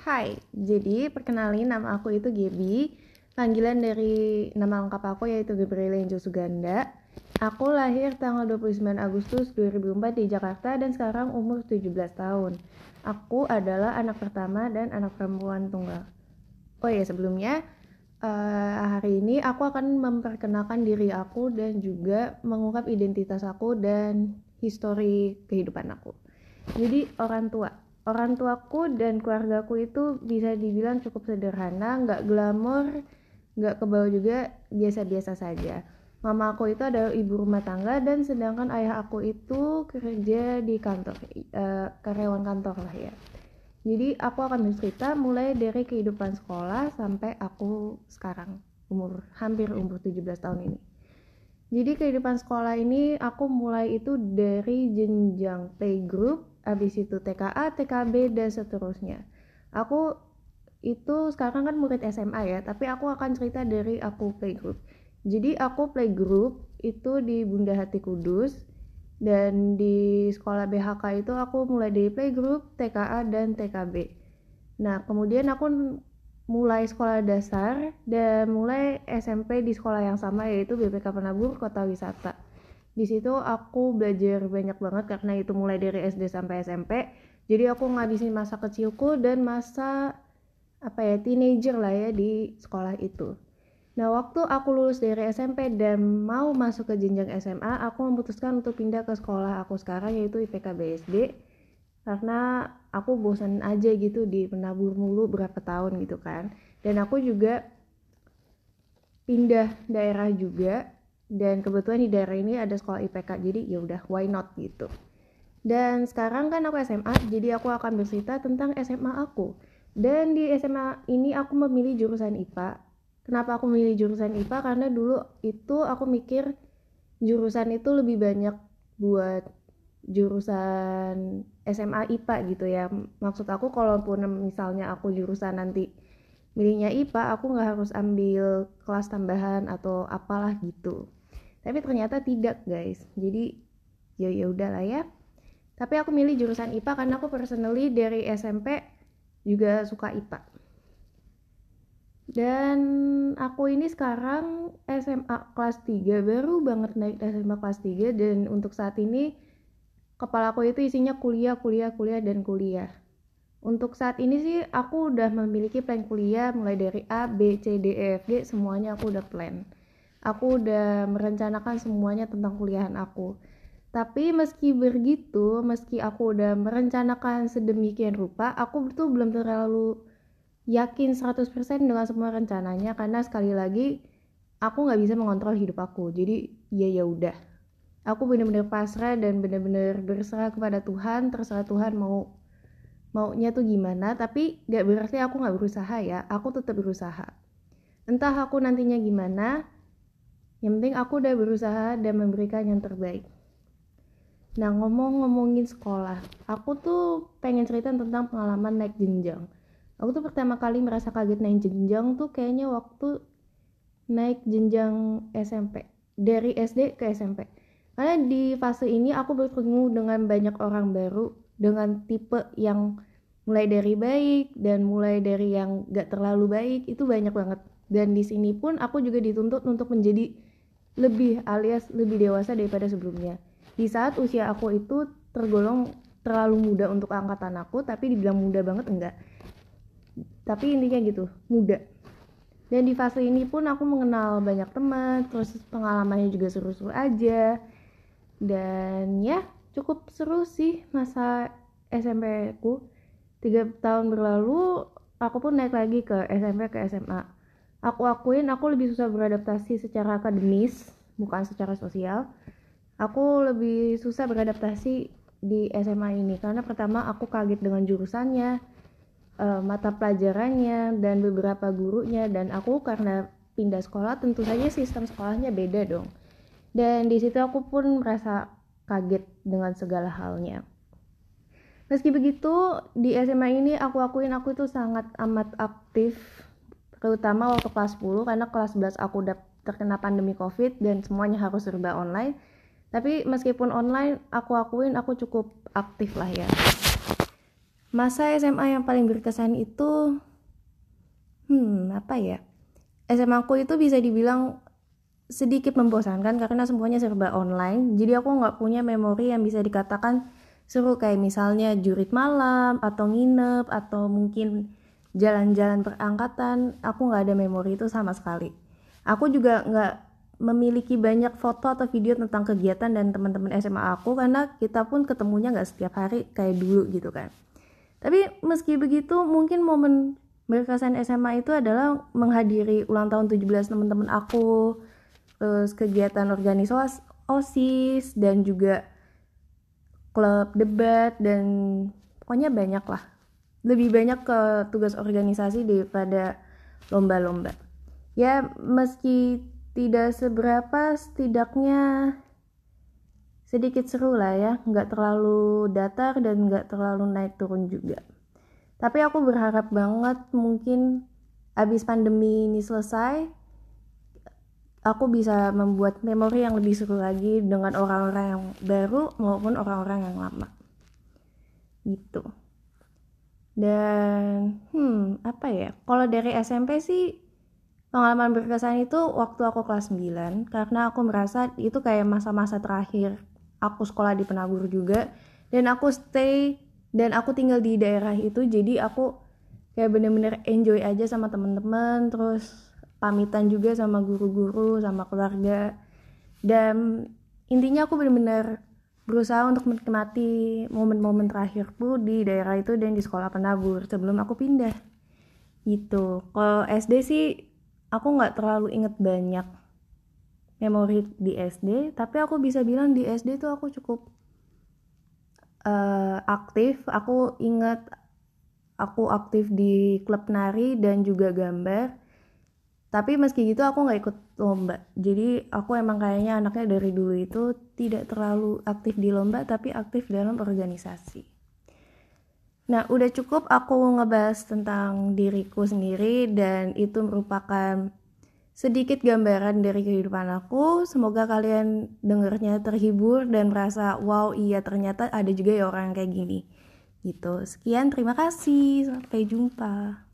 Hai, jadi perkenalin nama aku itu Gebi Panggilan dari nama lengkap aku yaitu Gabriela Angel Suganda. Aku lahir tanggal 29 Agustus 2004 di Jakarta dan sekarang umur 17 tahun. Aku adalah anak pertama dan anak perempuan tunggal. Oh ya sebelumnya uh, hari ini aku akan memperkenalkan diri aku dan juga mengungkap identitas aku dan histori kehidupan aku. Jadi orang tua orang tuaku dan keluargaku itu bisa dibilang cukup sederhana, nggak glamor, nggak kebal juga, biasa-biasa saja. Mama aku itu adalah ibu rumah tangga dan sedangkan ayah aku itu kerja di kantor, uh, karyawan kantor lah ya. Jadi aku akan bercerita mulai dari kehidupan sekolah sampai aku sekarang umur hampir umur 17 tahun ini. Jadi kehidupan sekolah ini aku mulai itu dari jenjang playgroup habis itu TKA, TKB dan seterusnya. Aku itu sekarang kan murid SMA ya, tapi aku akan cerita dari aku playgroup. Jadi aku playgroup itu di Bunda Hati Kudus dan di sekolah BHK itu aku mulai dari playgroup, TKA dan TKB. Nah, kemudian aku mulai sekolah dasar dan mulai SMP di sekolah yang sama yaitu BPK Penabur Kota Wisata. Di situ aku belajar banyak banget karena itu mulai dari SD sampai SMP jadi aku ngabisin masa kecilku dan masa apa ya teenager lah ya di sekolah itu. Nah waktu aku lulus dari SMP dan mau masuk ke jenjang SMA aku memutuskan untuk pindah ke sekolah aku sekarang yaitu IPK BSD karena aku bosan aja gitu di penabur mulu berapa tahun gitu kan. Dan aku juga pindah daerah juga. Dan kebetulan di daerah ini ada sekolah IPK jadi ya udah why not gitu. Dan sekarang kan aku SMA jadi aku akan bercerita tentang SMA aku. Dan di SMA ini aku memilih jurusan IPA kenapa aku memilih jurusan IPA karena dulu itu aku mikir jurusan itu lebih banyak buat jurusan SMA IPA gitu ya. Maksud aku kalaupun misalnya aku jurusan nanti milihnya IPA aku nggak harus ambil kelas tambahan atau apalah gitu. Tapi ternyata tidak guys. Jadi ya ya udahlah ya. Tapi aku milih jurusan IPA karena aku personally dari SMP juga suka IPA dan aku ini sekarang SMA kelas 3 baru banget naik SMA kelas 3 dan untuk saat ini kepala aku itu isinya kuliah, kuliah, kuliah, dan kuliah. Untuk saat ini sih aku udah memiliki plan kuliah mulai dari A, B, C, D, E, F, G semuanya aku udah plan. Aku udah merencanakan semuanya tentang kuliahan aku. Tapi meski begitu meski aku udah merencanakan sedemikian rupa aku tuh belum terlalu yakin 100% dengan semua rencananya karena sekali lagi aku nggak bisa mengontrol hidup aku. Jadi ya ya udah aku bener-bener pasrah dan bener-bener berserah kepada Tuhan terserah Tuhan mau maunya tuh gimana tapi gak berarti aku nggak berusaha ya aku tetap berusaha entah aku nantinya gimana yang penting aku udah berusaha dan memberikan yang terbaik. Nah ngomong-ngomongin sekolah, aku tuh pengen cerita tentang pengalaman naik jenjang. Aku tuh pertama kali merasa kaget naik jenjang tuh kayaknya waktu naik jenjang SMP. Dari SD ke SMP. Karena di fase ini aku bertemu dengan banyak orang baru dengan tipe yang mulai dari baik dan mulai dari yang gak terlalu baik itu banyak banget. Dan di sini pun aku juga dituntut untuk menjadi lebih alias lebih dewasa daripada sebelumnya. Di saat usia aku itu tergolong terlalu muda untuk angkatan aku, tapi dibilang muda banget enggak. Tapi intinya gitu, muda. Dan di fase ini pun aku mengenal banyak teman, terus pengalamannya juga seru-seru aja. Dan ya, cukup seru sih masa SMP ku. Tiga tahun berlalu, aku pun naik lagi ke SMP ke SMA aku akuin aku lebih susah beradaptasi secara akademis bukan secara sosial. Aku lebih susah beradaptasi di SMA ini karena pertama aku kaget dengan jurusannya uh, mata pelajarannya dan beberapa gurunya. Dan aku karena pindah sekolah tentu saja sistem sekolahnya beda dong dan di situ aku pun merasa kaget dengan segala halnya. Meski begitu di SMA ini aku akuin aku itu sangat amat aktif terutama waktu kelas 10 karena kelas 11 aku udah terkena pandemi covid dan semuanya harus serba online. Tapi meskipun online aku akuin aku cukup aktif lah ya. Masa SMA yang paling berkesan itu hmm apa ya? SMA aku itu bisa dibilang sedikit membosankan karena semuanya serba online. Jadi aku nggak punya memori yang bisa dikatakan seru kayak misalnya jurit malam atau nginep atau mungkin jalan-jalan perangkatan. Aku nggak ada memori itu sama sekali. Aku juga nggak memiliki banyak foto atau video tentang kegiatan dan teman-teman SMA aku karena kita pun ketemunya nggak setiap hari kayak dulu gitu kan. Tapi meski begitu mungkin momen berkesan SMA itu adalah menghadiri ulang tahun 17 teman-teman aku terus kegiatan organisasi OSIS dan juga klub debat dan pokoknya banyak lah. Lebih banyak ke tugas organisasi daripada lomba-lomba. Ya meski tidak seberapa setidaknya sedikit seru lah ya. Nggak terlalu datar dan nggak terlalu naik turun juga. Tapi aku berharap banget mungkin abis pandemi ini selesai aku bisa membuat memori yang lebih seru lagi dengan orang-orang yang baru maupun orang-orang yang lama. Gitu. Dan hmm apa ya? Kalau dari SMP sih pengalaman berkesan itu waktu aku kelas 9 karena aku merasa itu kayak masa-masa terakhir aku sekolah di Penabur juga dan aku stay dan aku tinggal di daerah itu jadi aku kayak bener-bener enjoy aja sama temen-temen terus pamitan juga sama guru-guru sama keluarga. Dan intinya aku benar-benar berusaha untuk menikmati momen-momen terakhirku di daerah itu dan di sekolah penabur sebelum aku pindah. Gitu. Kalau SD sih aku nggak terlalu inget banyak memori di SD tapi aku bisa bilang di SD tuh aku cukup uh, aktif. Aku inget aku aktif di klub nari dan juga gambar tapi meski gitu aku nggak ikut lomba. Jadi aku emang kayaknya anaknya dari dulu itu tidak terlalu aktif di lomba tapi aktif dalam organisasi. Nah udah cukup aku ngebahas tentang diriku sendiri dan itu merupakan sedikit gambaran dari kehidupan aku. Semoga kalian dengernya terhibur dan merasa wow iya ternyata ada juga ya orang kayak gini. Gitu. Sekian terima kasih. Sampai jumpa